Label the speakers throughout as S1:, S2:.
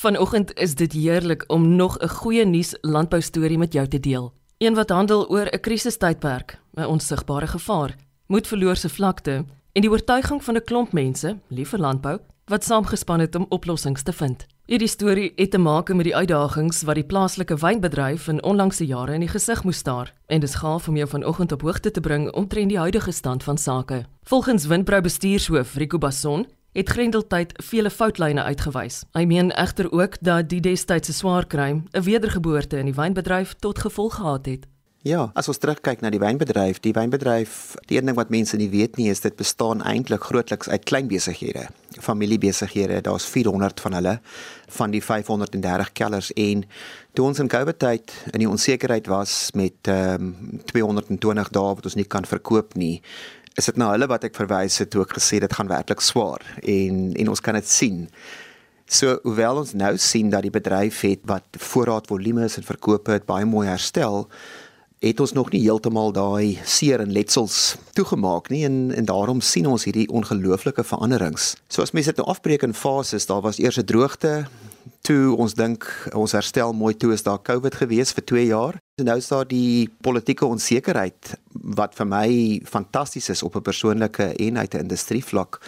S1: Vanoggend is dit heerlik om nog 'n goeie nuus landbou storie met jou te deel. Een wat handel oor 'n krisistydperk, 'n onsigbare gevaar, moedverloorse vlakte en die oortuiging van 'n klomp mense, lief vir landbou, wat saamgespan het om oplossings te vind. Hierdie storie het te maak met die uitdagings wat die plaaslike wynbedryf in onlangse jare in die gesig moes staar en dis gaaf om jou vanoggend op hoogte te bring omtrent die huidige stand van sake. Volgens Windbrou bestuurshoof Rico Basson het Grendeltyd vele foutlyne uitgewys. Hy meen egter ook dat die destydse swaar kry 'n wedergeboorte in die wynbedryf tot gevolg gehad het.
S2: Ja, as ons terugkyk na die wynbedryf, die wynbedryf, die een ding wat mense nie weet nie is dit bestaan eintlik grootliks uit klein besighede, familiebesighede. Daar's 400 van hulle van die 530 kellers en toe ons in COVID tyd in die onsekerheid was met ehm um, 220 dae wat ons nie kan verkoop nie, is dit na hulle wat ek verwys het toe ek gesê dit gaan werklik swaar en en ons kan dit sien. So hoewel ons nou sien dat die bedryf het wat voorraadvolume is en verkope het baie mooi herstel, het ons nog nie heeltemal daai seer en letsels toegemaak nie en en daarom sien ons hierdie ongelooflike veranderings. So as mense dit nou afbreek in fases, daar was eers 'n droogte, toe ons dink ons herstel mooi toe is daar COVID gewees vir 2 jaar. En nou is daar die politieke onsekerheid wat vir my fantasties is op 'n persoonlike en uit 'n industrie vlak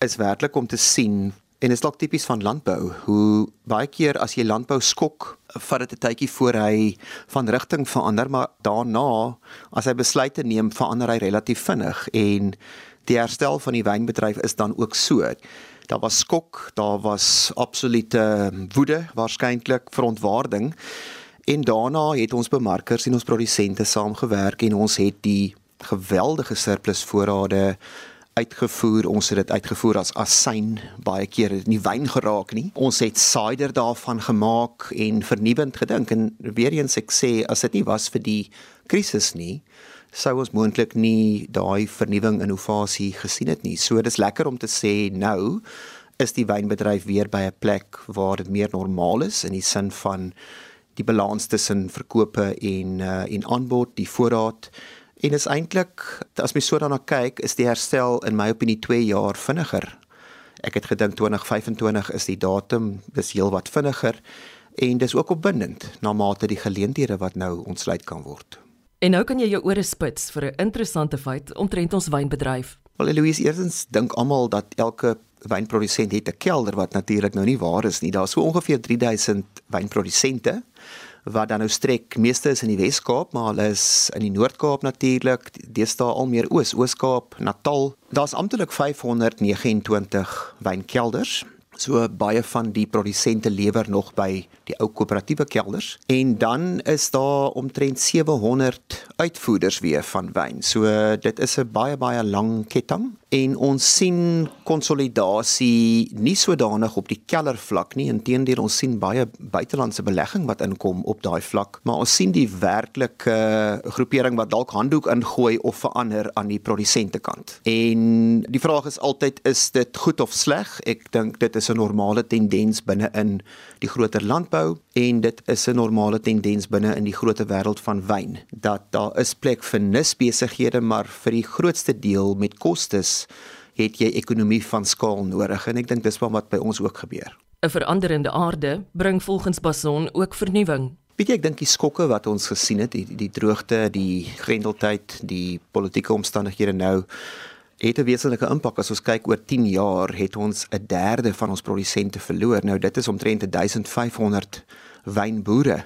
S2: is werklik om te sien en is dalk tipies van landbou hoe baie keer as jy landbou skok vat dit 'n tydjie voor hy van rigting verander maar daarna as hy besluite neem verander hy relatief vinnig en die herstel van die wynbedryf is dan ook so daar was skok, daar was absolute woede, waarskynlik verontwaarding. En daarna het ons bemarkers en ons produsente saamgewerk en ons het die geweldige surplus voorrade uitgevoer. Ons het dit uitgevoer as asyn baie keer het nie wyn geraak nie. Ons het cider daarvan gemaak en vernuwend gedink en weer eens ek sê as dit nie was vir die krisis nie, sou ons moontlik nie daai vernuwing innovasie gesien het nie. So dis lekker om te sê nou is die wynbedryf weer by 'n plek waar dit meer normaal is in die sin van die balans tussen verkope en uh, en aanbod, die voorraad. En is eintlik as mens so daarna kyk, is die herstel in my opinie 2 jaar vinniger. Ek het gedink 2025 is die datum, dis heelwat vinniger en dis ook opwindend na mate die geleenthede wat nou ontsluit kan word.
S1: En nou kan jy jou ore spits vir 'n interessante feit omtrent ons wynbedryf.
S2: Wel Louise, eerstens dink almal dat elke wynprodusent het 'n kelder wat natuurlik nou nie waar is nie. Daar's so ongeveer 3000 wynprodusente wat dan nou strek meeste is in die Wes-Kaap, maar hulle is in die Noord-Kaap natuurlik, deesdae al meer Oos, Oos-Kaap, Natal. Daar's amptelik 529 wynkelders So baie van die produsente lewer nog by die ou koöperatiewe kelders. En dan is daar omtrent 700 uitvoerders weer van wyn. So dit is 'n baie baie lang ketting. En ons sien konsolidasie nie sodanig op die kellervlak nie. Inteendeel ons sien baie buitelandse belegging wat inkom op daai vlak. Maar ons sien die werklike groepering wat dalk handdoek ingooi of verander aan die produsente kant en die vraag is altyd is dit goed of sleg? Ek dink dit is 'n normale tendens binne in die groter landbou en dit is 'n normale tendens binne in die groter wêreld van wyn dat daar is plek vir nisbesighede maar vir die grootste deel met kostes het jy ekonomie van skaal nodig en ek dink dis wat by ons ook gebeur.
S1: 'n Veranderende aarde bring volgens Bason ook vernuwing.
S2: Weet jy ek dink die skokke wat ons gesien het, die die droogte, die grendeltyd, die politieke omstandighede nou het 'n wesenlike impak as ons kyk oor 10 jaar het ons 'n derde van ons produsente verloor. Nou dit is omtrent 1500 wynboere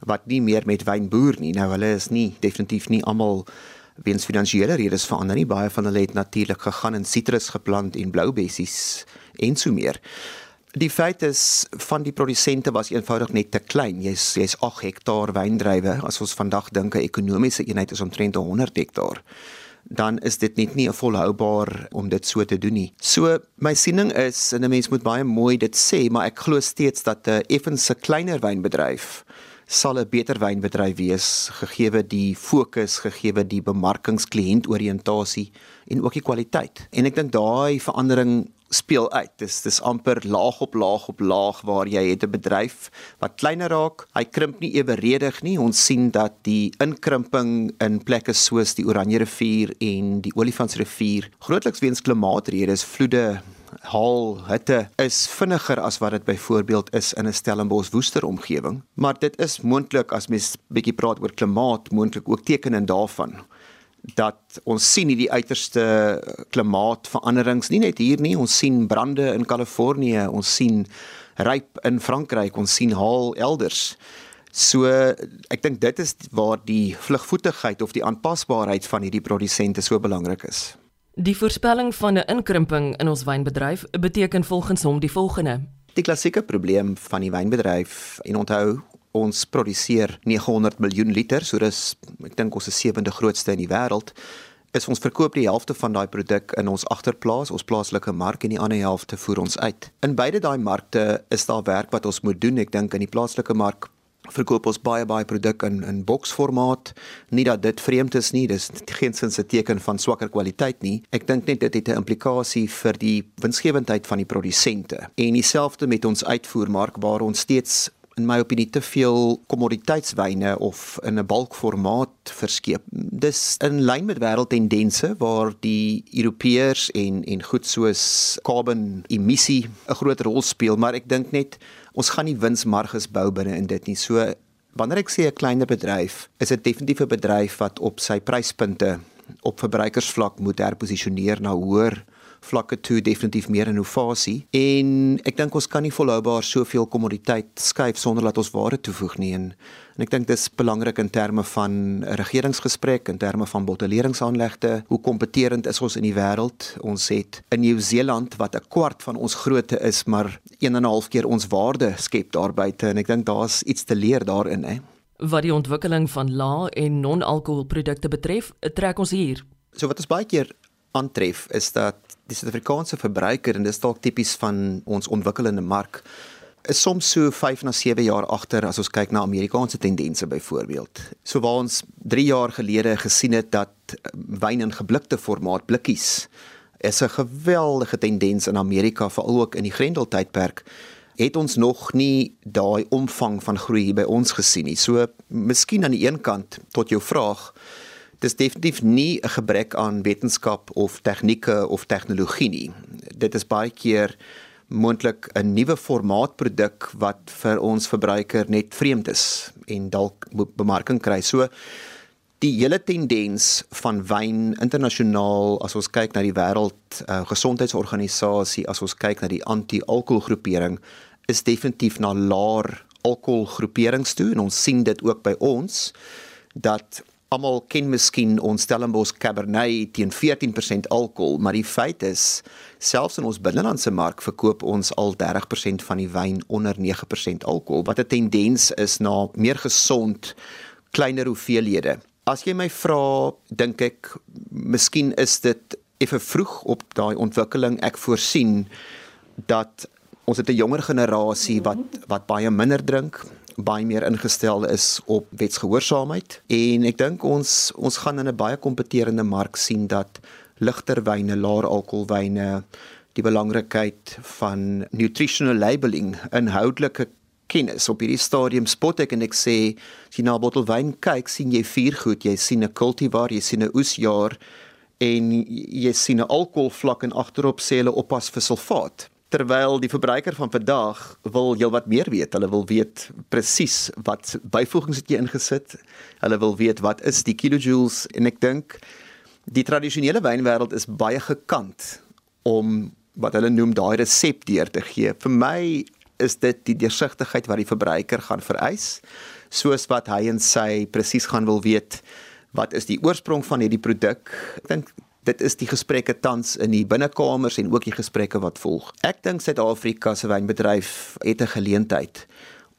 S2: wat nie meer met wyn boer nie. Nou hulle is nie definitief nie almal weens finansiële redes verander nie. Baie van hulle het natuurlik gegaan en sitrus geplant en bloubessies en so meer. Die feit is van die produsente was eenvoudig net te klein. Jy's jy's 8 hektaar wyndrywe. As ons vandag dink 'n ekonomiese eenheid is omtrent 100 hektaar dan is dit net nie volhoubaar om dit so te doen nie. So my siening is en 'n mens moet baie mooi dit sê, maar ek glo steeds dat 'n effense kleiner wynbedryf sal 'n beter wynbedryf wees gegee die fokus, gegee die bemarkingskliëntoriëntasie en ook die kwaliteit. En ek dink daai verandering speel uit. Dis dis amper laag op laag op laag waar jy het 'n bedryf wat kleiner raak. Hy krimp nie eweredig nie. Ons sien dat die inkrimping in plekke soos die Oranje rivier en die Olifantsrivier grootliks weens klimaatredes, vloede, haal hitte is vinniger as wat dit byvoorbeeld is in 'n Stellenbosch woester omgewing, maar dit is moontlik as mens bietjie praat oor klimaat, moontlik ook tekens daarvan dat ons sien hierdie uiterste klimaatveranderings nie net hier nie, ons sien brande in Kalifornië, ons sien ryp in Frankryk, ons sien haal elders. So ek dink dit is waar die vlugvoetigheid of die aanpasbaarheid van hierdie produsente so belangrik is.
S1: Die voorspelling van 'n inkrimping in ons wynbedryf beteken volgens hom die volgende:
S2: Die klassieke probleem van die wynbedryf en onthou ons produseer 900 miljoen liter, so dis ek dink ons is sewende grootste in die wêreld. Is ons verkoop die helfte van daai produk in ons agterplaas, ons plaaslike mark en die ander helfte voer ons uit. In beide daai markte is daar werk wat ons moet doen. Ek dink in die plaaslike mark verkoop ons baie baie produk in in boksformaat. Nie dat dit vreemd is nie, dis geen sin se teken van swakker kwaliteit nie. Ek dink net dit het 'n implikasie vir die winsgewendheid van die produsente. En dieselfde met ons uitvoermark waar ons steeds in my opinie te veel kommoditeitswyne of in 'n balkformaat verskeep. Dis in lyn met wêreldtendense waar die Europeërs en en goed soos carbon emissie 'n groot rol speel, maar ek dink net ons gaan nie winsmarges bou binne in dit nie. So wanneer ek sê 'n kleiner bedryf, is dit definitief 'n bedryf wat op sy pryspunte op verbruikersvlak moet herposisioneer na hoër vlakke toe definitief meer innovasie. En ek dink ons kan nie volhoubaar soveel kommoditeit skuif sonder dat ons waarde toevoeg nie. En, en ek dink dis belangrik in terme van 'n regeringsgesprek in terme van bottelleringsaanlegte hoe kompeterend is ons in die wêreld? Ons het in Nieu-Seeland wat 'n kwart van ons grootte is maar 1 en 'n half keer ons waarde skep daar buite en ek dink daar's iets te leer daarin hè.
S1: Wat die ontwikkeling van lae en non-alkoholprodukte betref trek ons hier.
S2: So wat ons baie keer aantref is dat die Suid-Afrikaanse verbruiker en dis dalk tipies van ons ontwikkelende mark is soms so 5 na 7 jaar agter as ons kyk na Amerikaanse tendense byvoorbeeld. So waar ons 3 jaar gelede gesien het dat wyn in geblikte formaat blikkies is 'n geweldige tendens in Amerika veral ook in die Grendeltydperk het ons nog nie daai omvang van groei hier by ons gesien nie. So miskien aan die een kant tot jou vraag dis definitief nie 'n gebrek aan wetenskap of tegnieke of tegnologie nie. Dit is baie keer moontlik 'n nuwe formaatproduk wat vir ons verbruiker net vreemd is en dalk bemarking kry. So die hele tendens van wyn internasionaal as ons kyk na die wêreld uh, gesondheidsorganisasie as ons kyk na die anti-alkoholgroepering is definitief na laer alkoholgroeperings toe en ons sien dit ook by ons dat almal ken miskien ons Stellenbosch Cabernet teen 14% alkohol, maar die feit is selfs in ons binnelandse mark verkoop ons al 30% van die wyn onder 9% alkohol, wat 'n tendens is na meer gesond kleiner hoeveelhede. As jy my vra, dink ek miskien is dit effe vroeg op daai ontwikkeling. Ek voorsien dat ons het 'n jonger generasie wat wat baie minder drink baie meer ingestel is op wetsgehoorsaamheid. En ek dink ons ons gaan in 'n baie kompeterende mark sien dat ligter wyne, laer alkoholwyne, die belangrikheid van nutritional labeling inhoudelike kennis op hierdie stadium spot ek en ek sê as jy na 'n bottel wyn kyk, sien jy vier goed, jy sien 'n cultivar, jy sien 'n oesjaar en jy sien 'n alkoholvlak en agterop sê hulle oppas vir sulfaat terwyl die verbruiker van vandag wil heelwat meer weet. Hulle wil weet presies wat byvoegings het jy ingesit. Hulle wil weet wat is die kilojoules en ek dink die tradisionele wynwêreld is baie gekant om wat hulle noem daai resep deur te gee. Vir my is dit die deursigtigheid wat die verbruiker gaan vereis, soos wat hy en sy presies gaan wil weet wat is die oorsprong van hierdie produk. Ek dink dit is die gesprekke tans in die binnekamers en ook die gesprekke wat volg. Ek dink Suid-Afrika se wynbedryf het 'n geleentheid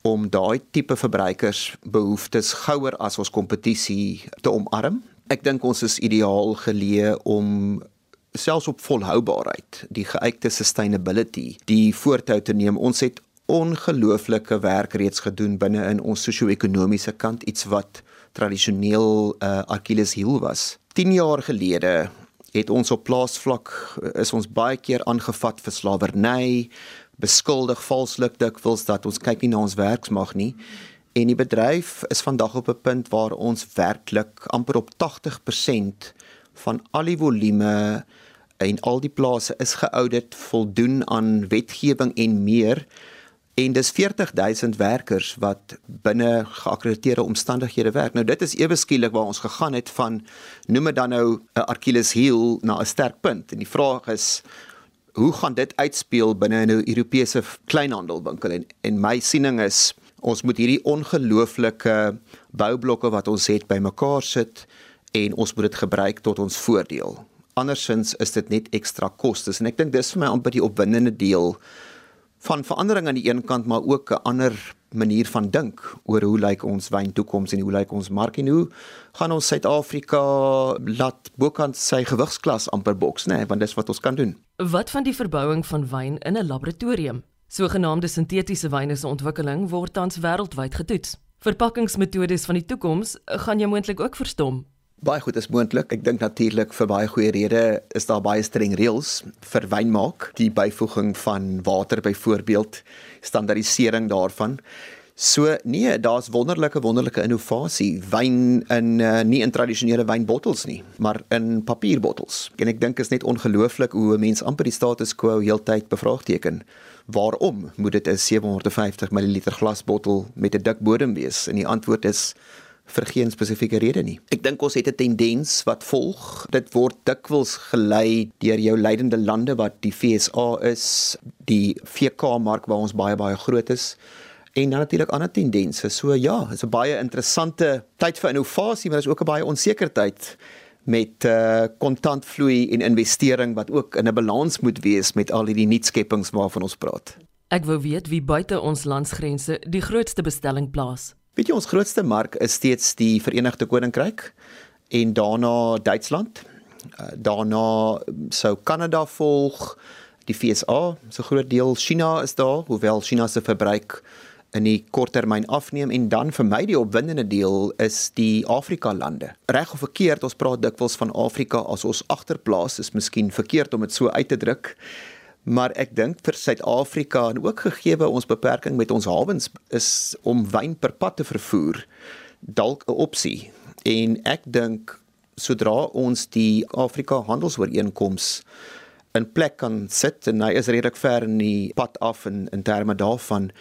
S2: om daai tipe verbruikersbehoeftes gouer as ons kompetisie te omarm. Ek dink ons is ideaal geleë om selfs op volhoubaarheid, die geëikte sustainability, die voortou te neem. Ons het ongelooflike werk reeds gedoen binne in ons sosio-ekonomiese kant, iets wat tradisioneel 'n uh, Achilles heel was. 10 jaar gelede het ons op plaasvlak is ons baie keer aangevat vir slawerny, beskuldig valslik dikwels dat ons kyk nie na ons werksmag nie. En die bedryf is vandag op 'n punt waar ons werklik amper op 80% van al die volume en al die plase is geaudit, voldoen aan wetgewing en meer. En dis 40000 werkers wat binne geakkrediteerde omstandighede werk. Nou dit is ewe skielik waar ons gegaan het van noem dit dan nou 'n Achilles heel na 'n sterk punt. En die vraag is hoe gaan dit uitspeel binne 'n Europese kleinhandelwinkel en en my siening is ons moet hierdie ongelooflike boublokke wat ons het bymekaar sit en ons moet dit gebruik tot ons voordeel. Andersins is dit net ekstra kostes en ek dink dis vir my amper die opwindende deel van verandering aan die een kant maar ook 'n ander manier van dink oor hoe lyk ons wyn toekoms en hoe lyk ons mark en hoe gaan ons Suid-Afrika laat bokant sy gewigsklas amper boks nê nee, want dis wat ons kan doen.
S1: Wat van die verbouing van wyn in 'n laboratorium? Sogenaamde sintetiese wyne se ontwikkeling word tans wêreldwyd getoets. Verpakkingsmetodes van die toekoms gaan jy moontlik ook verstom.
S2: Baie goed is moontlik. Ek dink natuurlik vir baie goeie redes is daar baie streng reëls vir wynmaak, die byvoeging van water byvoorbeeld, standaardisering daarvan. So nee, daar's wonderlike wonderlike innovasie. Wyn in uh, nie in tradisionele wynbottels nie, maar in papierbottels. En ek dink is net ongelooflik hoe 'n mens amper die status quo heeltyd bevraagteken. Waarom moet dit 'n 750 ml glasbottel met 'n dik bodem wees? En die antwoord is vir geen spesifieke rede nie. Ek dink ons het 'n tendens wat volg. Dit word dikwels gelei deur jou leidende lande wat die FSA is, die VK mark waar ons baie baie groot is en dan natuurlik ander tendense. So ja, dit is 'n baie interessante tyd vir innovasie, maar dit is ook 'n baie onseker tyd met uh kontantvloei en investering wat ook in 'n balans moet wees met al hierdie nuutskeppings waarvan ons praat.
S1: Ek wou weet wie buite ons landsgrense die grootste bestelling plaas.
S2: Weet jy ons grootste mark is steeds die Verenigde Koninkryk en daarna Duitsland. Uh, daarna sou Kanada volg, die VSA, so groot deel China is daar, hoewel China se verbruik in die korttermyn afneem en dan vir my die opwindende deel is die Afrika lande. Reg of verkeerd, ons praat dikwels van Afrika as ons agterplaas is miskien verkeerd om dit so uit te druk maar ek dink vir Suid-Afrika en ook gegee ons beperking met ons hawens is om wyn per pad te vervoer dalk 'n opsie. En ek dink sodra ons die Afrika handelsooreenkoms in plek kan sit en hy is redelik ver in die pad af in in terme daarvan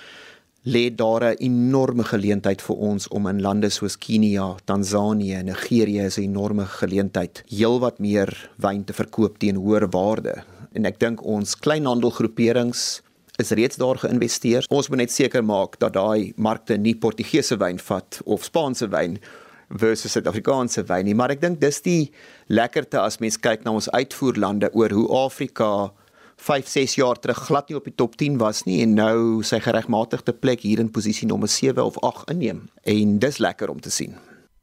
S2: lê daar 'n enorme geleentheid vir ons om in lande soos Kenia, Tansanië, Nigerië is 'n enorme geleentheid heelwat meer wyn te verkoop teen hoër waarde en ek dink ons kleinhandelgroeperings is reeds daar geïnvesteer. Ons moet net seker maak dat daai markte nie Portugese wyn vat of Spaanse wyn versus Suid-Afrikaanse wyn nie, maar ek dink dis die lekkerte as mens kyk na ons uitvoerlande oor hoe Afrika 5, 6 jaar terug glad nie op die top 10 was nie en nou sy geregmatigde plek hier in posisie nommer 7 of 8 inneem. En dis lekker om te sien.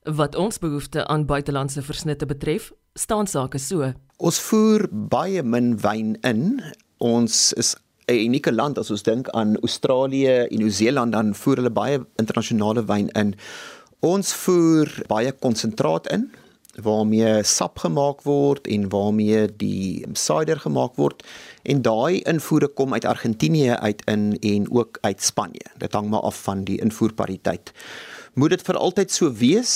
S1: Wat ons behoefte aan buitelandse versnitte betref, staan sake so.
S2: Ons voer baie min wyn in. Ons is 'n unieke land as ons dink aan Australië en Nieu-Seeland dan voer hulle baie internasionale wyn in. Ons voer baie konsentraat in waarmee sap gemaak word en waarmee die cider gemaak word en daai invoere kom uit Argentinië uit in en ook uit Spanje. Dit hang maar af van die invoerpariteit. Moet dit vir altyd so wees?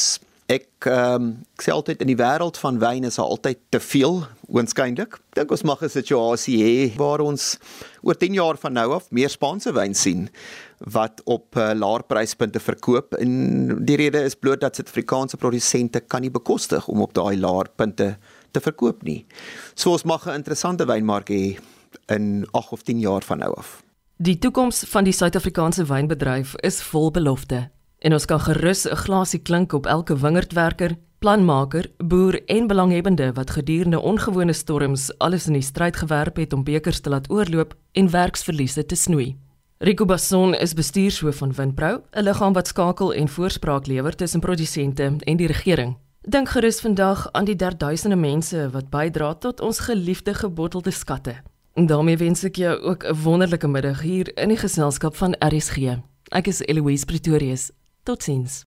S2: Ek ehm um, ek sê altyd in die wêreld van wyn is daar altyd te veel oënskynlik. Dink ons mag 'n situasie hê waar ons oor 10 jaar van nou af meer Spaanse wyn sien wat op uh, laer pryspunte verkoop en die rede is bloot dat Suid-Afrikaanse produsente kan nie bekostig om op daai laer punte te verkoop nie. So ons mag 'n interessante wynmark hê in 8 of 10 jaar van nou af.
S1: Die toekoms van die Suid-Afrikaanse wynbedryf is vol belofte. En ons kan gerus 'n glasie klink op elke wingerdwerker, planmaker, boer en belanghebbende wat gedurende ongewone storms alles in die stryd gewerp het om bekers te laat oorloop en werksverliese te snoei. Rico Basson is bestuurshoof van Winpro, 'n liggaam wat skakel en voorspraak lewer tussen produsente en die regering. Dink gerus vandag aan die derduisende mense wat bydra tot ons geliefde gebottelde skatte. En daarmee wens ek jou ook 'n wonderlike middag hier in die geselskap van RSG. Ek is Eloise Pretorius. Totsiens.